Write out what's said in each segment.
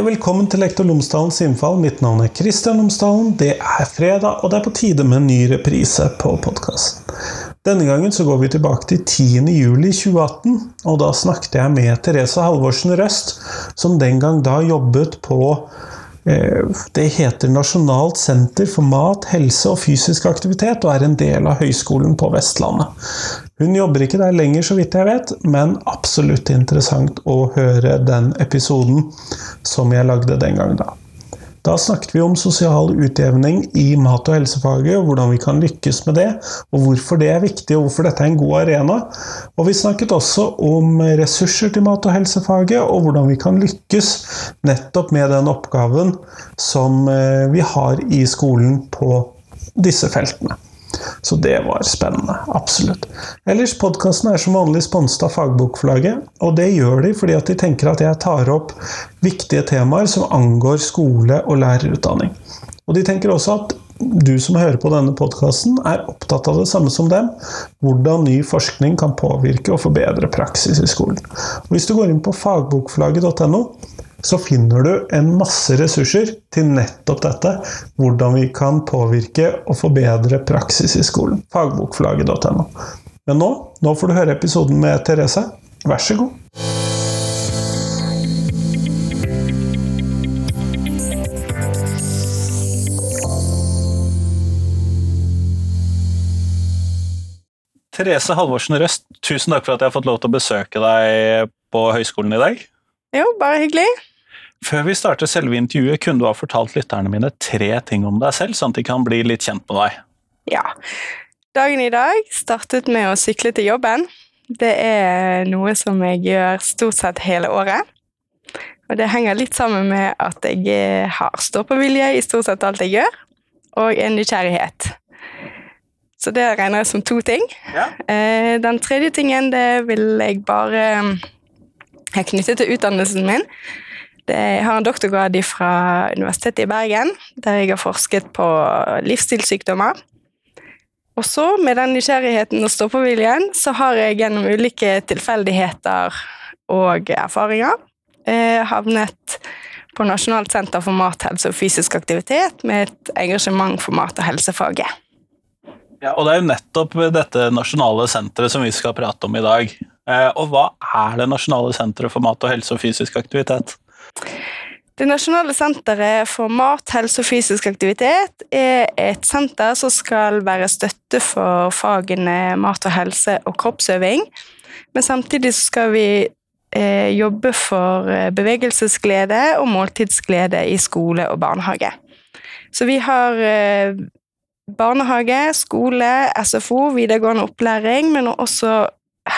Og velkommen til Lektor Lomsdalens innfall. Mitt navn er Kristian Lomsdalen. Det er fredag, og det er på tide med en ny reprise på podkasten. Denne gangen så går vi tilbake til 10. juli 2018, og da snakket jeg med Therese Halvorsen Røst, som den gang da jobbet på det heter Nasjonalt senter for mat, helse og fysisk aktivitet, og er en del av Høgskolen på Vestlandet. Hun jobber ikke der lenger, så vidt jeg vet, men absolutt interessant å høre den episoden som jeg lagde den gang da. Da snakket vi om sosial utjevning i mat- og helsefaget, og hvordan vi kan lykkes med det, og hvorfor det er viktig, og hvorfor dette er en god arena. Og vi snakket også om ressurser til mat- og helsefaget, og hvordan vi kan lykkes nettopp med den oppgaven som eh, vi har i skolen på disse feltene. Så det var spennende. Absolutt. Ellers, podkasten er som vanlig sponset av Fagbokforlaget. Og det gjør de fordi at de tenker at jeg tar opp viktige temaer som angår skole og lærerutdanning. Og de tenker også at du som hører på denne podkasten, er opptatt av det samme som dem. Hvordan ny forskning kan påvirke og forbedre praksis i skolen. Og hvis du går inn på fagbokforlaget.no, så finner du en masse ressurser til nettopp dette. Hvordan vi kan påvirke og forbedre praksis i skolen. Fagbokforlaget.no. Men nå, nå får du høre episoden med Therese. Vær så god. Therese Halvorsen Røst, tusen takk for at jeg har fått lov til å besøke deg på høyskolen i dag. Jo, bare hyggelig. Før vi starter selve intervjuet, kunne du ha fortalt lytterne mine tre ting om deg selv, sånn at de kan bli litt kjent med deg? Ja. Dagen i dag startet med å sykle til jobben. Det er noe som jeg gjør stort sett hele året. Og det henger litt sammen med at jeg har stå-på-vilje i stort sett alt jeg gjør, og en nysgjerrighet. Så det regner jeg som to ting. Ja. Eh, den tredje tingen det vil jeg bare er knyttet til utdannelsen min. Det, jeg har en doktorgrad fra Universitetet i Bergen, der jeg har forsket på livsstilssykdommer. Og så, med den nysgjerrigheten og stå-på-viljen, så har jeg gjennom ulike tilfeldigheter og erfaringer eh, havnet på Nasjonalt senter for mat, helse og fysisk aktivitet med et engasjement for mat- og helsefaget. Ja, og Det er jo nettopp dette nasjonale senteret som vi skal prate om i dag. Eh, og hva er det nasjonale senteret for mat og helse og fysisk aktivitet? Det nasjonale senteret for mat, helse og fysisk aktivitet er et senter som skal være støtte for fagene mat og helse og kroppsøving. Men samtidig skal vi eh, jobbe for eh, bevegelsesglede og måltidsglede i skole og barnehage. Så vi har eh, barnehage, skole, SFO, videregående opplæring, men også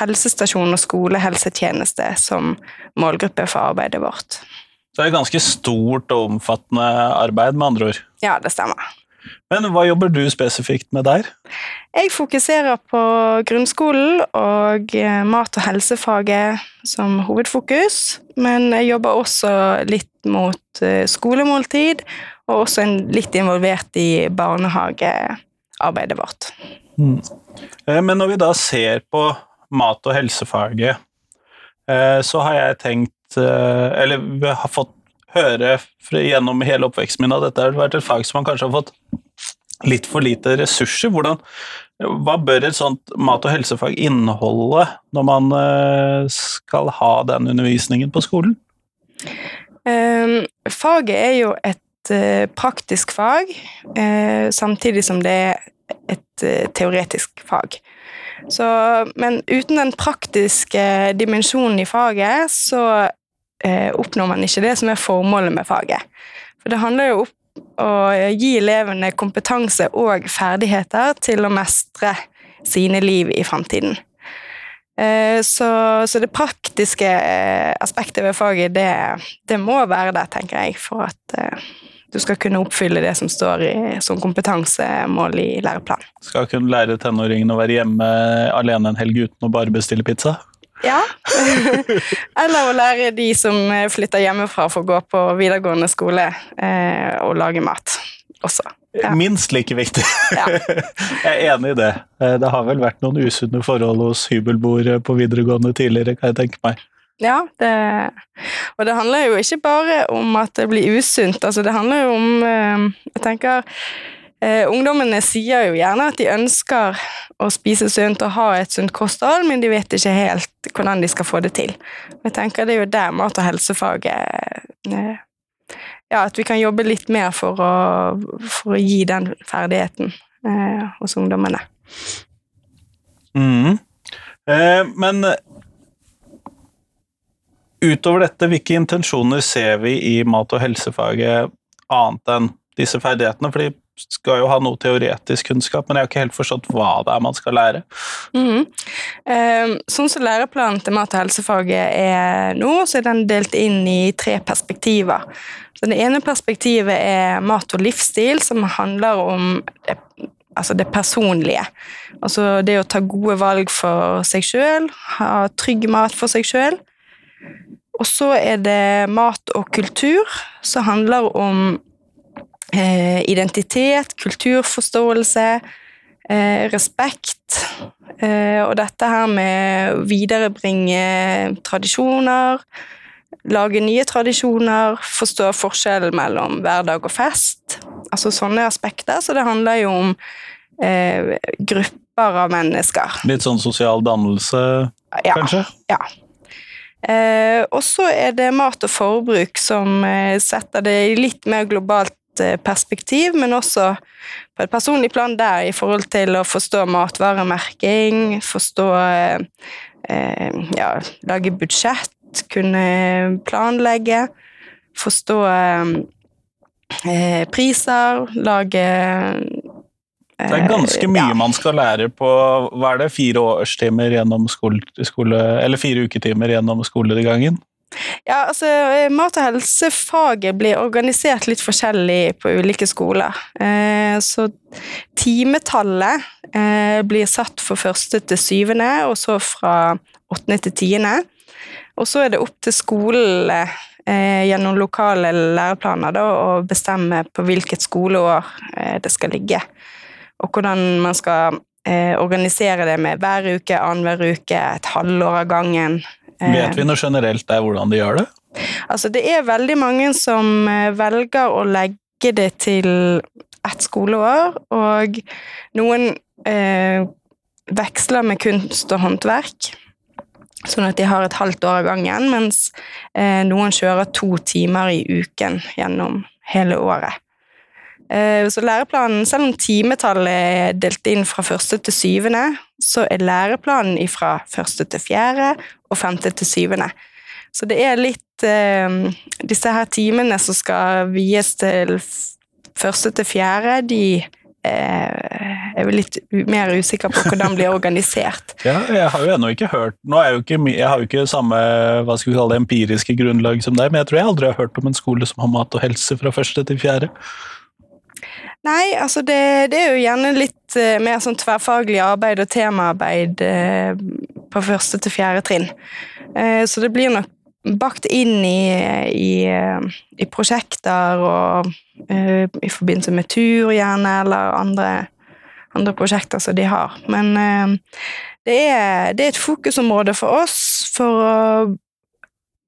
helsestasjon og skolehelsetjeneste som målgruppe for arbeidet vårt. Så det er et ganske stort og omfattende arbeid, med andre ord. Ja, det stemmer. Men hva jobber du spesifikt med der? Jeg fokuserer på grunnskolen og eh, mat- og helsefaget som hovedfokus, men jeg jobber også litt mot eh, skolemåltid, og også litt involvert i barnehagearbeidet vårt. Mm. Men når vi da ser på mat- og helsefaget, så har jeg tenkt Eller vi har fått høre gjennom hele oppveksten min at dette har vært et fag som man kanskje har fått litt for lite ressurser. Hvordan, hva bør et sånt mat- og helsefag inneholde når man eh, skal ha den undervisningen på skolen? Um, faget er jo et uh, praktisk fag, samtidig som det er et teoretisk fag. Så, men uten den praktiske dimensjonen i faget, så oppnår man ikke det som er formålet med faget. For det handler jo om å gi elevene kompetanse og ferdigheter til å mestre sine liv i framtiden. Eh, så, så, det praktiske eh, aspektet ved faget, det, det, må være der, tenker jeg, for at eh, du skal kunne oppfylle det som står i, som kompetansemål i læreplanen. Skal kunne lære tenåringene å være hjemme alene en helg uten å bare bestille pizza? Ja. Eller å lære de som flytter hjemmefra for å gå på videregående skole, eh, å lage mat også. Ja. Minst like viktig. Ja. jeg er enig i det. Eh, det har vel vært noen usunne forhold hos hybelboere på videregående tidligere, kan jeg tenke meg. Ja, det, og det handler jo ikke bare om at det blir usunt. Altså, det handler jo om eh, Jeg tenker eh, Ungdommene sier jo gjerne at de ønsker å spise sunt og ha et sunt kosthold, men de vet ikke helt hvordan de skal få det til. Jeg tenker Det er jo der mat- og helsefaget eh, Ja, at vi kan jobbe litt mer for å, for å gi den ferdigheten eh, hos ungdommene. Mm. Eh, men utover dette, hvilke intensjoner ser vi i mat- og helsefaget annet enn disse ferdighetene? For de skal jo ha noe teoretisk kunnskap, men jeg har ikke helt forstått hva det er man skal lære. Mhm. Eh, sånn som læreplanen til mat- og helsefaget er nå, så er den delt inn i tre perspektiver. Så Det ene perspektivet er mat og livsstil, som handler om det, altså det personlige. Altså det å ta gode valg for seg sjøl, ha trygg mat for seg sjøl. Og så er det mat og kultur, som handler om identitet, kulturforståelse, eh, respekt. Eh, og dette her med å viderebringe tradisjoner, lage nye tradisjoner, forstå forskjellen mellom hverdag og fest. Altså sånne aspekter. Så det handler jo om eh, grupper av mennesker. Litt sånn sosial dannelse, Ja. kanskje? Ja. Eh, og så er det mat og forbruk som eh, setter det i litt mer globalt eh, perspektiv, men også på et personlig plan der i forhold til å forstå matvaremerking, forstå eh, eh, Ja, lage budsjett, kunne planlegge, forstå eh, eh, priser, lage Det er ganske mye ja. man skal lære på hva er det, fire årstimer gjennom skole, skole eller fire uketimer gjennom skolegangen. Ja, altså eh, Mat- og helsefaget blir organisert litt forskjellig på ulike skoler. Eh, så timetallet eh, blir satt for første til syvende, og så fra åttende til tiende. Og så er det opp til skolen gjennom lokale læreplaner da, å bestemme på hvilket skoleår det skal ligge. Og hvordan man skal eh, organisere det med hver uke, annenhver uke, et halvår av gangen. Eh, Vet vi noe generelt der hvordan de gjør det? Altså, det er veldig mange som eh, velger å legge det til ett skoleår, og noen eh, veksler med kunst og håndverk, sånn at de har et halvt år av gangen, mens eh, noen kjører to timer i uken gjennom hele året. Eh, så læreplanen, selv om timetallet er delt inn fra første til syvende, så er læreplanen fra første til fjerde og femte til syvende. Så det er litt eh, Disse her timene som skal vies til første til fjerde, de jeg er vel litt mer usikker på hvordan blir organisert. Ja, jeg har jo ennå ikke hørt Nå er jo ikke, jeg har jo ikke samme hva skal vi kalle det, empiriske grunnlag som deg, men jeg tror jeg aldri har hørt om en skole som har mat og helse fra første til fjerde. Nei, altså det, det er jo gjerne litt eh, mer sånn tverrfaglig arbeid og temaarbeid eh, på første til fjerde trinn. Eh, så det blir nok bakt inn i, i, i prosjekter og i forbindelse med tur, gjerne, eller andre, andre prosjekter som de har. Men det, er, det er et fokusområde for oss for å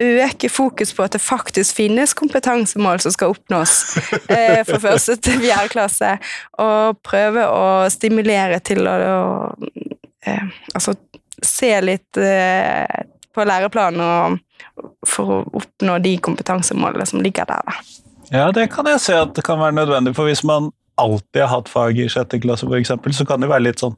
øke fokus på at det faktisk finnes kompetansemål som skal oppnås eh, fra første til fjerde klasse, og prøve å stimulere til å, å eh, altså se litt eh, på læreplanen og, for å oppnå de kompetansemålene som ligger der. Da. Ja, det kan jeg se at det kan være nødvendig, for hvis man alltid har hatt fag i sjette klasse, eksempel, så kan det være litt sånn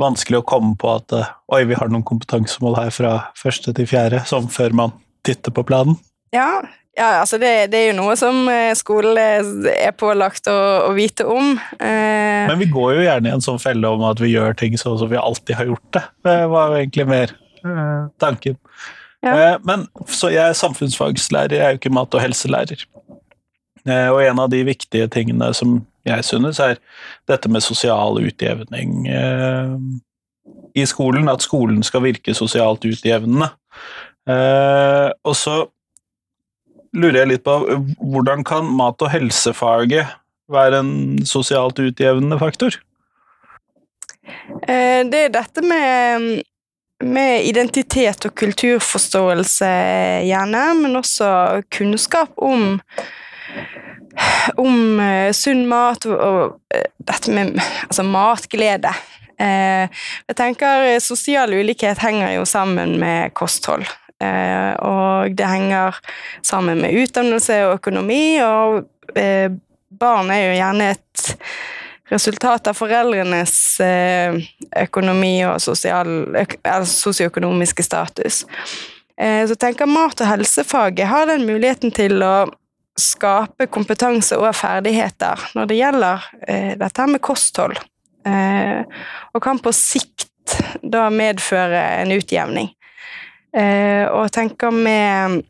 vanskelig å komme på at eh, oi, vi har noen kompetansemål her fra første til fjerde, som før man titter på planen. Ja, ja altså det, det er jo noe som eh, skolen er pålagt å, å vite om. Eh, Men vi går jo gjerne i en sånn felle om at vi gjør ting sånn som vi alltid har gjort det. Det var jo egentlig mer eh, tanken. Ja. Eh, Men så jeg er samfunnsfagslærer, jeg er jo ikke mat- og helselærer. Eh, Og en av de viktige tingene som jeg synes, er dette med sosial utjevning eh, i skolen. At skolen skal virke sosialt utjevnende. Eh, Og så lurer jeg litt på hvordan kan mat- og helsefaget være en sosialt utjevnende faktor? Eh, Det er dette med med identitet og kulturforståelse, gjerne, men også kunnskap om om uh, sunn mat og, dette med altså matglede. Jeg tenker Sosial ulikhet henger jo sammen med kosthold. Og det henger sammen med utdannelse og økonomi, og barn er jo gjerne et resultat av foreldrenes økonomi og sosioøkonomiske status. Så tenker mat- og helsefaget har den muligheten til å skape kompetanse og ferdigheter når det gjelder eh, dette med kosthold, eh, og kan på sikt da medføre en utjevning. Eh, og tenker med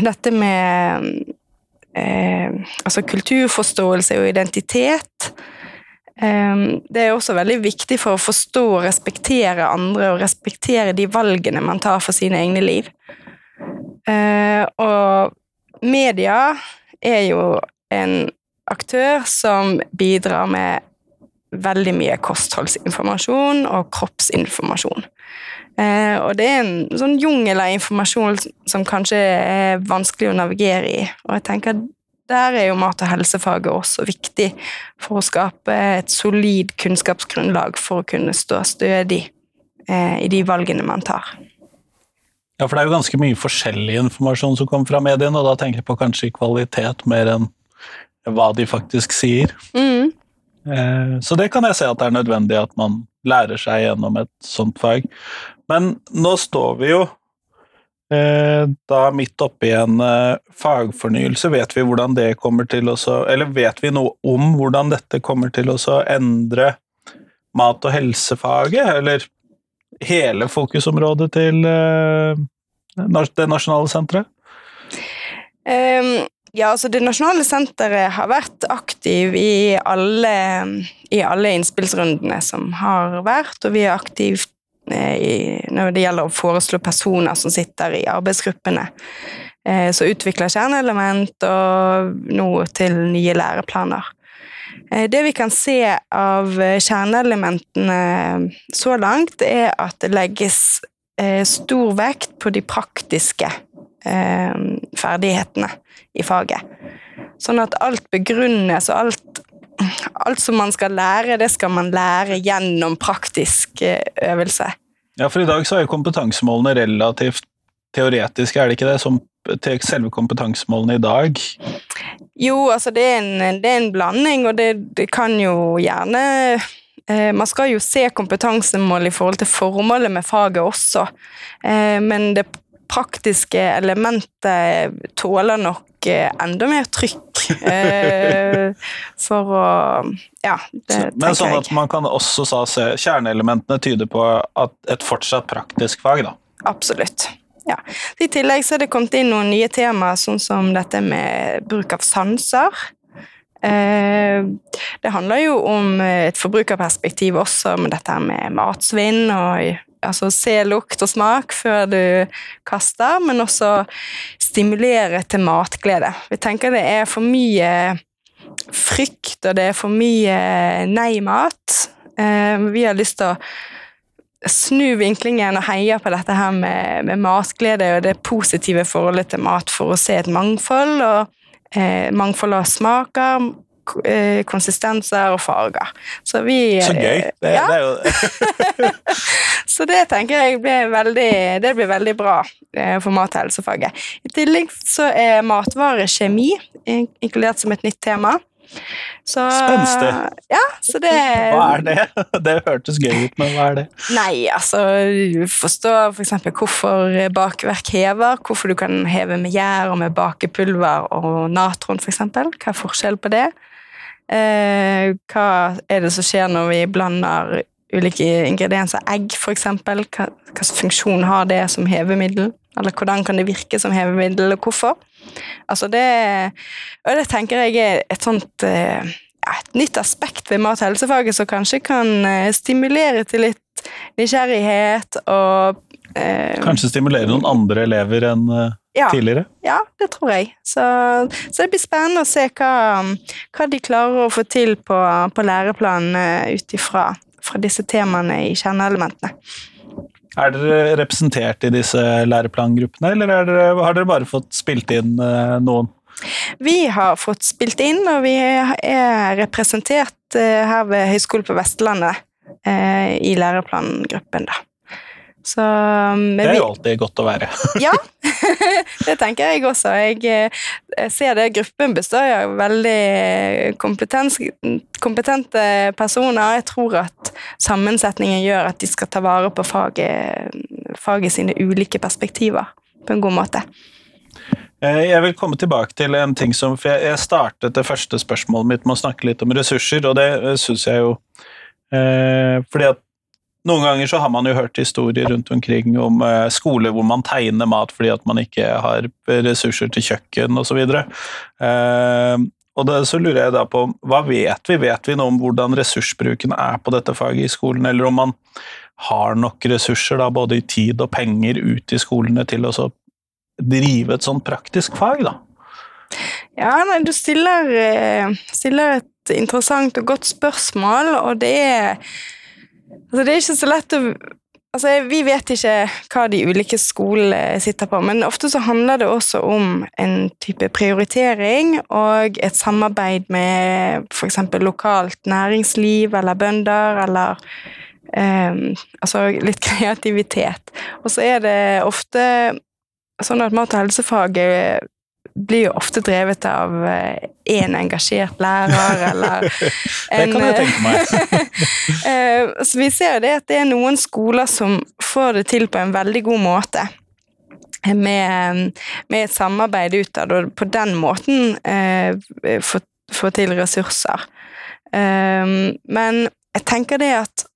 dette med eh, altså kulturforståelse og identitet eh, det er også veldig viktig for å forstå og respektere andre og respektere de valgene man tar for sine egne liv. Eh, og media er jo en aktør som bidrar med veldig mye kostholdsinformasjon og kroppsinformasjon. Eh, og det er en sånn jungel av informasjon som kanskje er vanskelig å navigere i. Og jeg tenker der er jo mat- og helsefaget også viktig for å skape et solid kunnskapsgrunnlag for å kunne stå stødig eh, i de valgene man tar. Ja, for det er jo ganske mye forskjellig informasjon som kommer fra mediene, og da tenker jeg på kanskje kvalitet mer enn hva de faktisk sier. Mm. Eh, så det kan jeg se at det er nødvendig at man lærer seg gjennom et sånt fag. Men nå står vi jo eh, da midt oppi en eh, fagfornyelse. Vet vi hvordan det kommer til å Eller vet vi noe om hvordan dette kommer til å endre mat- og helsefaget, eller hele fokusområdet til det nasjonale senteret? Um, ja, altså Det nasjonale senteret har vært aktiv i alle, i alle innspillsrundene som har vært, og vi er aktivt eh, når det gjelder å foreslå personer som sitter i arbeidsgruppene. Eh, som utvikler kjerneelement og nå til nye læreplaner. Eh, det vi kan se av kjerneelementene så langt, er at det legges eh, stor vekt på de praktiske eh, ferdighetene i faget. Sånn at alt begrunnes, og alt, alt som man skal lære, det skal man lære gjennom praktisk eh, øvelse. Ja, for i dag så er jo kompetansemålene relativt teoretiske, er det ikke det? Som til selve kompetansemålene i dag? Jo, altså det er en, det er en blanding, og det, det kan jo gjerne Eh, man skal jo se kompetansemål i forhold til formålet med faget også, eh, men det praktiske elementet tåler nok eh, enda mer trykk for å Ja, det tenker jeg. Men sånn at man kan også se kjerneelementene tyder på et fortsatt praktisk fag, da? Absolutt. Ja. I tillegg så er det kommet inn noen nye temaer, sånn som dette med bruk av sanser. Eh, det handler jo om et forbrukerperspektiv også, med dette med matsvinn og altså se lukt og smak før du kaster, men også stimulere til matglede. Vi tenker det er for mye frykt, og det er for mye nei-mat. Eh, vi har lyst til å snu vinklingen og heie på dette her med, med matglede og det positive forholdet til mat for å se et mangfold. og eh, mangfold av smaker, konsistenser og farger. Så vi Så gøy! eh, Det, ja, det er jo så det tenker jeg blir veldig, det blir veldig bra eh, for mat- og helsefaget. I tillegg så er matvarekjemi in- inkludert som et nytt tema. Så, Ja, så det Hva er det? Det hørtes gøy ut, men hva er det? Nei, altså du forstår f.eks. For hvorfor bakverk hever. Hvorfor du kan heve med gjær og med bakepulver og natron, f.eks. Hva er forskjellen på det? Eh, hva er det som skjer når vi blander ulike ingredienser? Egg, f.eks. Hva hvilken funksjon har det som hevemiddel? Eller hvordan kan det virke som hevemiddel, og hvorfor? Altså det Og det tenker jeg er et sånt eh, et nytt aspekt ved mat- og helsefaget som kanskje kan eh, stimulere til litt nysgjerrighet og eh, Kanskje stimulere noen andre elever enn eh, ja, tidligere? ja, det tror jeg. Så, så det blir spennende å se hva, hva de klarer å få til på, på læreplanen ut ifra fra disse temaene i kjerneelementene. Er dere representert i disse læreplangruppene, eller er dere, har dere bare fått spilt inn eh, noen? Vi har fått spilt inn, og vi er representert eh, her ved Høgskolen på Vestlandet eh, i læreplangruppen, da. Så um, Det er jo alltid godt å være. Ja, det tenker jeg også. Jeg, eh, jeg ser det gruppen består av veldig kompetente personer. Jeg tror at sammensetningen gjør at de skal ta vare på faget, faget sine ulike perspektiver på en god måte. Eh, Jeg vil komme tilbake til en ting som For jeg startet det første spørsmålet mitt med å snakke litt om ressurser, og det syns jeg jo eh, Fordi at noen ganger så har man jo hørt historier rundt omkring om eh, skoler hvor man tegner mat fordi at man ikke har ressurser til kjøkken osv. Eh, og det, så lurer jeg da på, hva vet vi? Vet vi noe om hvordan ressursbruken er på dette faget i skolen, eller om man har nok ressurser, da, både i tid og penger, ut i skolene til å så drive et sånn praktisk fag, da? Ja, nei, du stiller, eh, stiller et interessant og godt spørsmål, og det er Altså, det er ikke så lett å Altså, Vi vet ikke hva de ulike skolene sitter på, men ofte så handler det også om en type prioritering og et samarbeid med f.eks. lokalt næringsliv eller bønder, eller eh, altså litt kreativitet. Og så er det ofte sånn at mat- og helsefaget blir jo ofte drevet av én engasjert lærer, eller Det kan jeg tenke meg. Eh, Så vi ser jo det at det er noen skoler som får det til på en veldig god måte. Med, med et samarbeid utad, og på den måten eh, få, få til ressurser. Um, men jeg tenker det at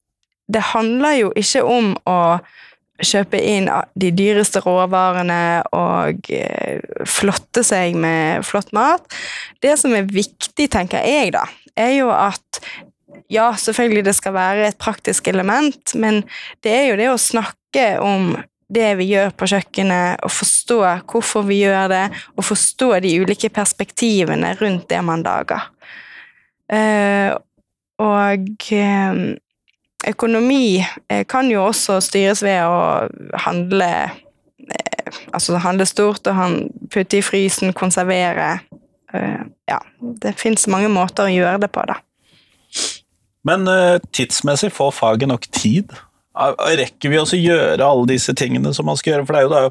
det handler jo ikke om å kjøpe inn de dyreste råvarene og eh, flotte seg med flott mat. Det som er viktig, tenker jeg, da, er jo at ja, selvfølgelig det skal være et praktisk element, men det er jo det å snakke om det vi gjør på kjøkkenet, og forstå hvorfor vi gjør det, og forstå de ulike perspektivene rundt det man lager. Uh, og eh, økonomi eh, kan jo også styres ved å handle eh, Altså handle stort og putte i frysen, konservere. Eh, ja, det fins mange måter å gjøre det på, da. Men tidsmessig får faget nok tid? Rekker vi også gjøre alle disse tingene som man skal gjøre? For det er jo da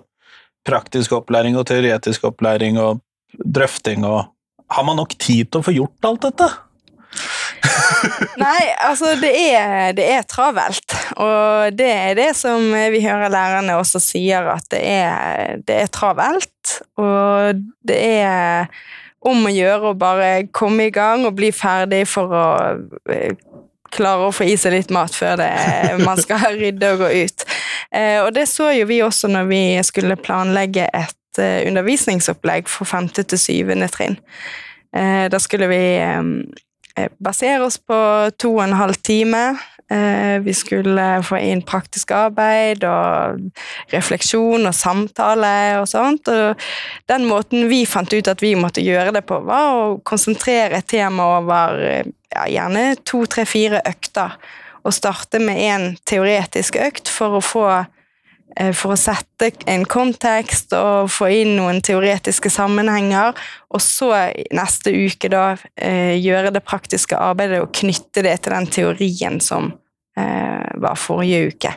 praktisk opplæring og teoretisk opplæring og drøfting og Har man nok tid til å få gjort alt dette? Nei, altså det er, det er travelt. Og det er det som vi hører lærerne også sier, at det er, det er travelt. Og det er om å gjøre å bare komme i gang og bli ferdig for å eh, klare å få i seg litt mat før det, man skal rydde og gå ut. Eh, og det så jo vi også når vi skulle planlegge et eh, undervisningsopplegg for femte til syvende trinn. Da skulle vi basere oss på to og en halv time. Eh, Vi skulle få inn praktisk arbeid og refleksjon og samtale og sånt. Og den måten vi fant ut at vi måtte gjøre det på, var å konsentrere et tema over eh, ja, gjerne to, tre, fire økter. Og starte med en teoretisk økt for å få eh, for å sette en kontekst og få inn noen teoretiske sammenhenger, og så neste uke da eh, gjøre det praktiske arbeidet og knytte det til den teorien som eh, var forrige uke.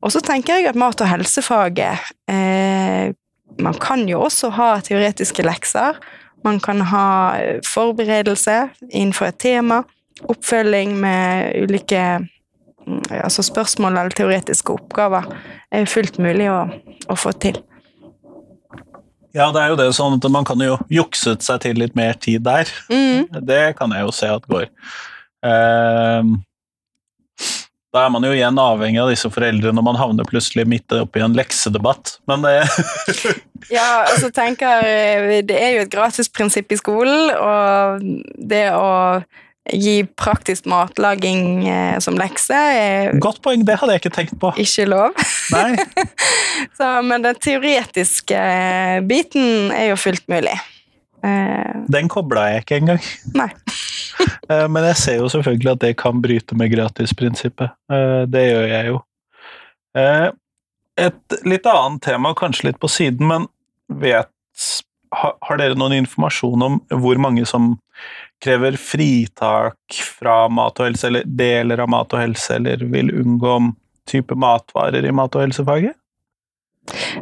Og så tenker jeg at mat- og helsefaget eh, Man kan jo også ha teoretiske lekser. Man kan ha eh, forberedelse innenfor et tema. Oppfølging med ulike altså spørsmål eller teoretiske oppgaver er fullt mulig å, å få til. Ja, det er jo det sånn at man kan jo jukset seg til litt mer tid der. Mm. Det kan jeg jo se at går. Ehm, da er man jo igjen avhengig av disse foreldrene når man havner plutselig midt oppi en leksedebatt. Men det Ja, og så tenker Det er jo et gratisprinsipp i skolen, og det å gi praktisk matlaging eh, som lekse Godt poeng, det hadde jeg ikke tenkt på. ikke lov. Så, men den teoretiske eh, biten er jo fullt mulig. Eh, Den kobla jeg ikke engang. Nei. Eh, Men jeg ser jo selvfølgelig at det kan bryte med gratisprinsippet. Eh, Det gjør jeg jo. Eh, Et litt annet tema, kanskje litt på siden, men vet Har dere noen informasjon om hvor mange som krever fritak fra mat og helse, eller deler av mat og helse, eller vil unngå type matvarer i mat- og helsefaget?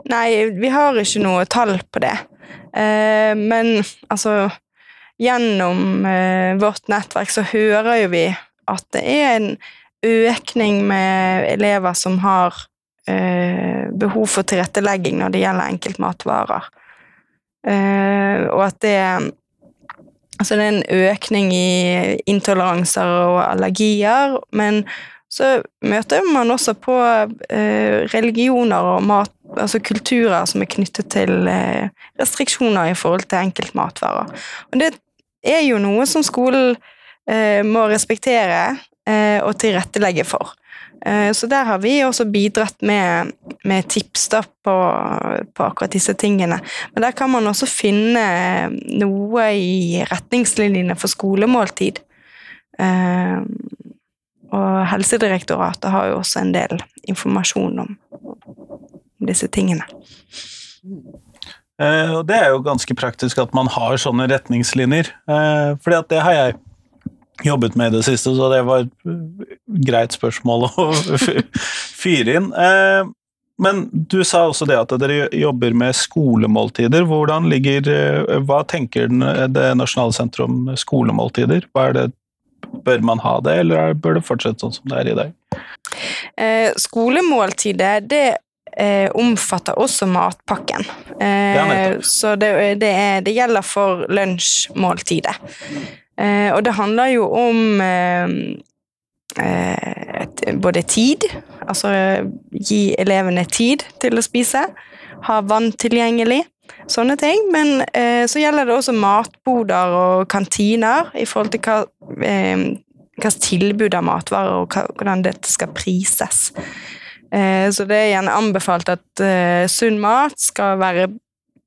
Nei, vi har ikke noe tall på det. Eh, men altså Gjennom eh, vårt nettverk så hører jo vi at det er en økning med elever som har eh, behov for tilrettelegging når det gjelder enkeltmatvarer. Eh, og at det Altså det er en økning i intoleranser og allergier, men så møter man også på eh, religioner og mat, altså kulturer som er knyttet til eh, restriksjoner i forhold til enkeltmatvarer. Og det er jo noe som skolen eh, må respektere og tilrettelegge for. Eh, så der har vi også bidratt med, med tips da på, på akkurat disse tingene. Men der kan man også finne noe i retningslinjene for skolemåltid. Eh, og Helsedirektoratet har jo også en del informasjon om, disse tingene. Eh, og det er jo ganske praktisk at man har sånne retningslinjer, fordi at det har jeg jobbet med i det siste, så det var et greit spørsmål å fyre inn. Eh, men du sa også det at dere jobber med skolemåltider. Hvordan ligger, eh, Hva tenker det nasjonale senteret om skolemåltider? Hva er det, bør man ha det, eller er- bør det fortsette sånn som det er i dag? Eh, skolemåltidet, det eh, omfatter også matpakken. Eh, ja, så det, det, er, det gjelder for lunsjmåltidet. Eh, og det handler jo om eh, eh, et, både tid, altså gi elevene tid til å spise, ha vann tilgjengelig, sånne ting. Men eh, så gjelder det også matboder og kantiner i forhold til hva eh, slags tilbud av matvarer og hvordan dette skal prises. Så det er gjerne anbefalt at sunn mat skal være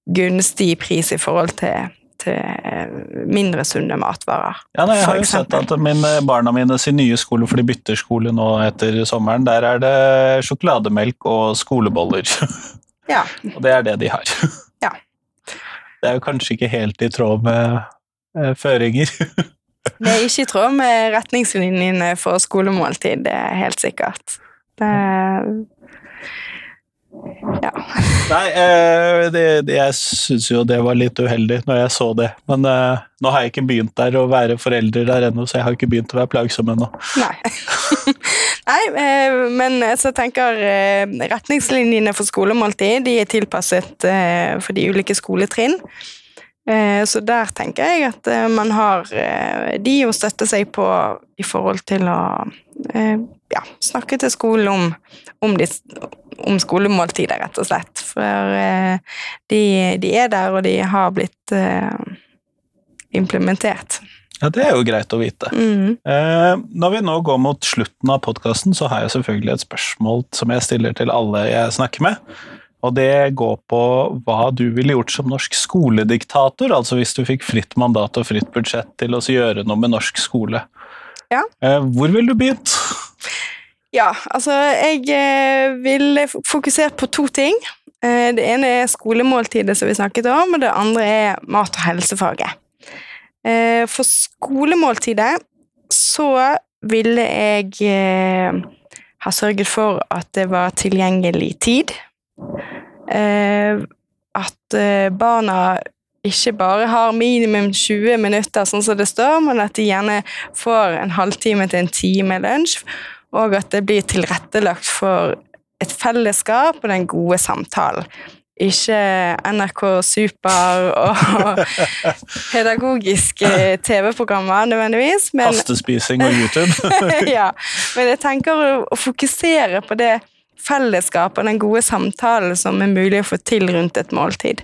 gunstig i pris i forhold til, til eh, mindre sunne matvarer. Ja, nei, jeg har jo sett at mine, barna mine sin nye skole, for de bytter skole nå etter sommeren, der er det sjokolademelk og skoleboller. Ja. og det er det de har. Ja. Det er jo kanskje ikke helt i tråd med eh, føringer. Det er ikke i tråd med retningslinjene for skolemåltid, det er helt sikkert. Det, ja. Nei, eh, det, det, jeg syns jo det var litt uheldig når jeg så det. Men eh, nå har jeg ikke begynt der å være forelder der ennå, så jeg har ikke begynt å være plagsom ennå. Nei. Nei, eh, men så tenker eh, retningslinjene for skolemåltid de er tilpasset eh, for de ulike skoletrinn. Eh, Så der tenker jeg at eh, man har eh, de å støtte seg på i forhold til å ja, snakke til skolen om, om, de, om skolemåltider, rett og slett. For de, de er der, og de har blitt implementert. Ja, Det er jo greit å vite. Mm. Når vi nå går mot slutten av podkasten, så har jeg selvfølgelig et spørsmål som jeg stiller til alle jeg snakker med. Og det går på hva du ville gjort som norsk skolediktator, altså hvis du fikk fritt mandat og fritt budsjett til å gjøre noe med norsk skole. Ja. Eh, hvor ville du begynt? Ja, altså jeg vil ville fokusert på to ting. Eh, det ene er skolemåltidet som vi snakket om, og det andre er mat- og helsefaget. Eh, for skolemåltidet så ville jeg eh, ha sørget for at det var tilgjengelig tid. Eh, at eh, barna ikke bare har minimum 20 minutter, sånn som det står, men at de gjerne får en halvtime til en time lunsj, og at det blir tilrettelagt for et fellesskap og den gode samtalen. Ikke NRK Super og pedagogiske TV-programmer nødvendigvis, men Pastespising og YouTube? ja, men jeg tenker å fokusere på det fellesskapet og den gode samtalen som er mulig å få til rundt et måltid.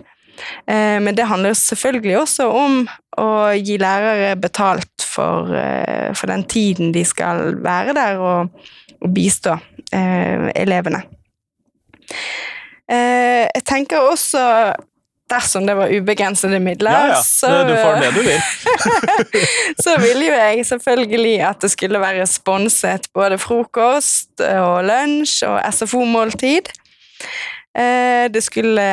Eh, men det handler selvfølgelig også om å gi lærere betalt for, eh, for den tiden de skal være der og, og bistå eh, elevene. Jeg tenker også dersom det var ubegrensede midler, Ja, ja. så, Du får det du vil. så ville jo jeg selvfølgelig at det skulle være sponset både frokost og lunsj og SFO-måltid. Eh, Det skulle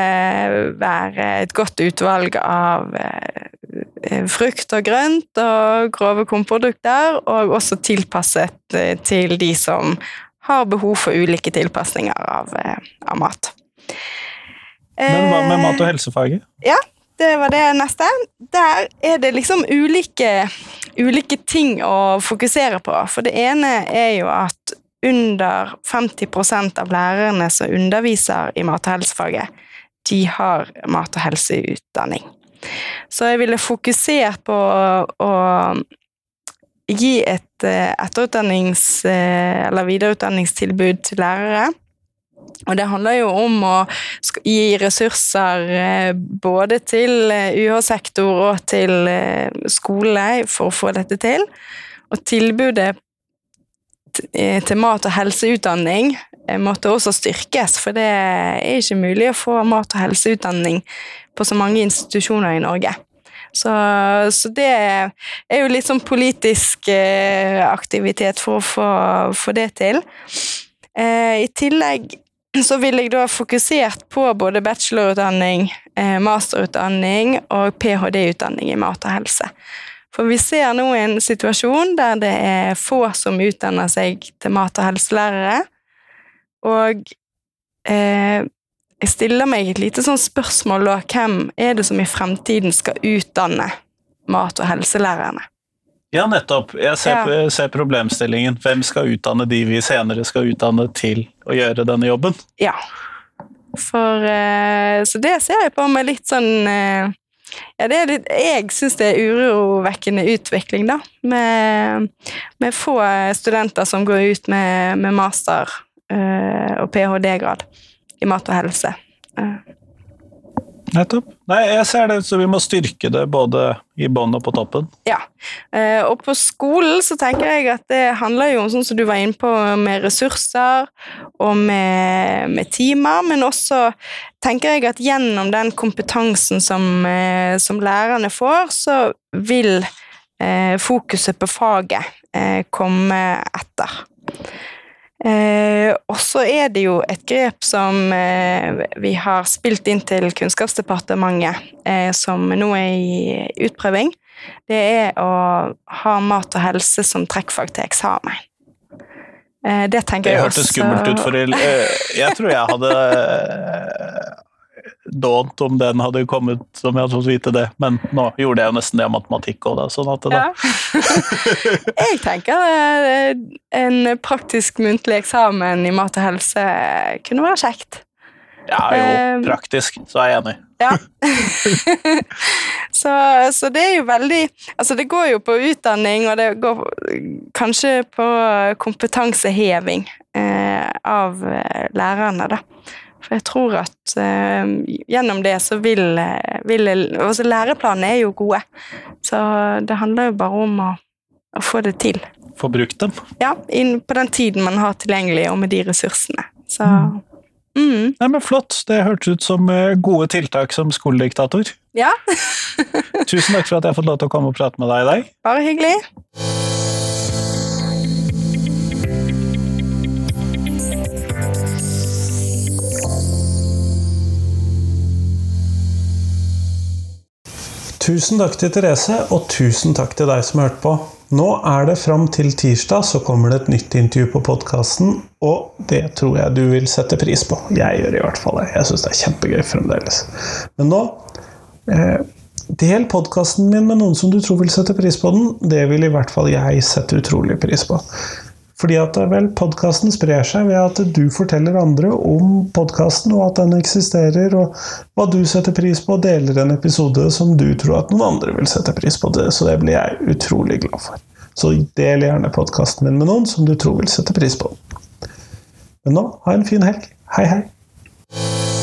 være et godt utvalg av eh, frukt og grønt og grove kornprodukter, og også tilpasset eh, til de som har behov for ulike tilpasninger av, av mat. Men hva med Eh, mat- og helsefaget? Ja, det var det neste. Der er det liksom ulike, ulike ting å fokusere på. For det ene er jo at under 50% av lærerne som underviser i mat- og helsefaget, de har mat- og helseutdanning. Så jeg ville fokusert på å, å gi et eh, etterutdannings- eh, eller videreutdanningstilbud til lærere. Og det handler jo om å gi ressurser eh, både til eh, UH-sektor og til eh, skole for å få dette til. Og tilbudet til mat- og helseutdanning måtte også styrkes, for det er ikke mulig å få mat- og helseutdanning på så mange institusjoner i Norge. Så, så det er jo litt sånn politisk aktivitet for å få, få det til. I tillegg så vil jeg da fokusert på både bachelorutdanning, eh, masterutdanning og ph.d.-utdanning i mat og helse. For vi ser nå en situasjon der det er få som utdanner seg til mat- og helselærere. Og eh, jeg stiller meg et lite sånn spørsmål da, hvem er det som i fremtiden skal utdanne mat- og helselærerne? Ja, nettopp. Jeg ser, Ja. jeg ser problemstillingen. Hvem skal utdanne de vi senere skal utdanne til å gjøre denne jobben? Ja. For eh, Så det ser jeg på med litt sånn eh, Ja, det litt Jeg syns det er urovekkende utvikling, da. Med, med få studenter som går ut med, med master eh, og ph.d.-grad i mat og helse. Eh, Nettopp. Nei, jeg ser det, så vi må styrke det både i bånn og på toppen. Ja. Eh, og på skolen så tenker jeg at det handler jo om sånn som du var inne på, med ressurser og med, med timer, men også tenker jeg at gjennom den kompetansen som, eh, som lærerne får, så vil eh, fokuset på faget komme etter. Eh, og så er det jo et grep som eh, vi har spilt inn til Kunnskapsdepartementet, eh, som nå er i utprøving. Det er å ha mat og helse som trekkfag til eksamen. Eh, det tenker Det jeg hørtes skummelt ut for jeg, Jeg tror jeg hadde eh, dånt om den hadde kommet, som jeg hadde fått vite det. Men nå gjorde jeg jo nesten det av matematikk òg, da. Sånn at det, da, Ja. jeg tenker eh, en praktisk muntlig eksamen i mat og helse kunne være kjekt. ja jo, Eh, praktisk, så er jeg enig. Ja. så, så det er jo veldig Altså, det går jo på utdanning, og det går kanskje på kompetanseheving eh, av eh, lærerne, da. For jeg tror at uh, gjennom det så vil, eh, vil altså Læreplanene er jo gode, så det handler jo bare om å, å få det til. Få brukt dem. Ja, inn på den tiden man har tilgjengelig, og med de ressursene. Så mm, Nei, men Flott. Det hørtes ut som eh, gode tiltak som skolediktator. Ja, Tusen takk for at jeg har fått lov til å komme og prate med deg i dag. bare hyggelig. Tusen takk til Therese, og tusen takk til deg som hørte på. Nå er det fram til tirsdag, så kommer det et nytt intervju på podkasten, og det tror jeg du vil sette pris på. Jeg gjør det i hvert fall. Jeg syns det er kjempegøy fremdeles. Men nå eh, Del podkasten min med noen som du tror vil sette pris på den. Det vil i hvert fall jeg sette utrolig pris på. Fordi at eh, vel, podkasten sprer seg ved at du forteller andre om podkasten, og at den eksisterer, og hva du setter pris på, og deler en episode som du tror at noen andre vil sette pris på. Det, så det blir jeg utrolig glad for. Så del gjerne podkasten min med noen som du tror vil sette pris på den. Men nå, ha en fin helg. Hei, hei.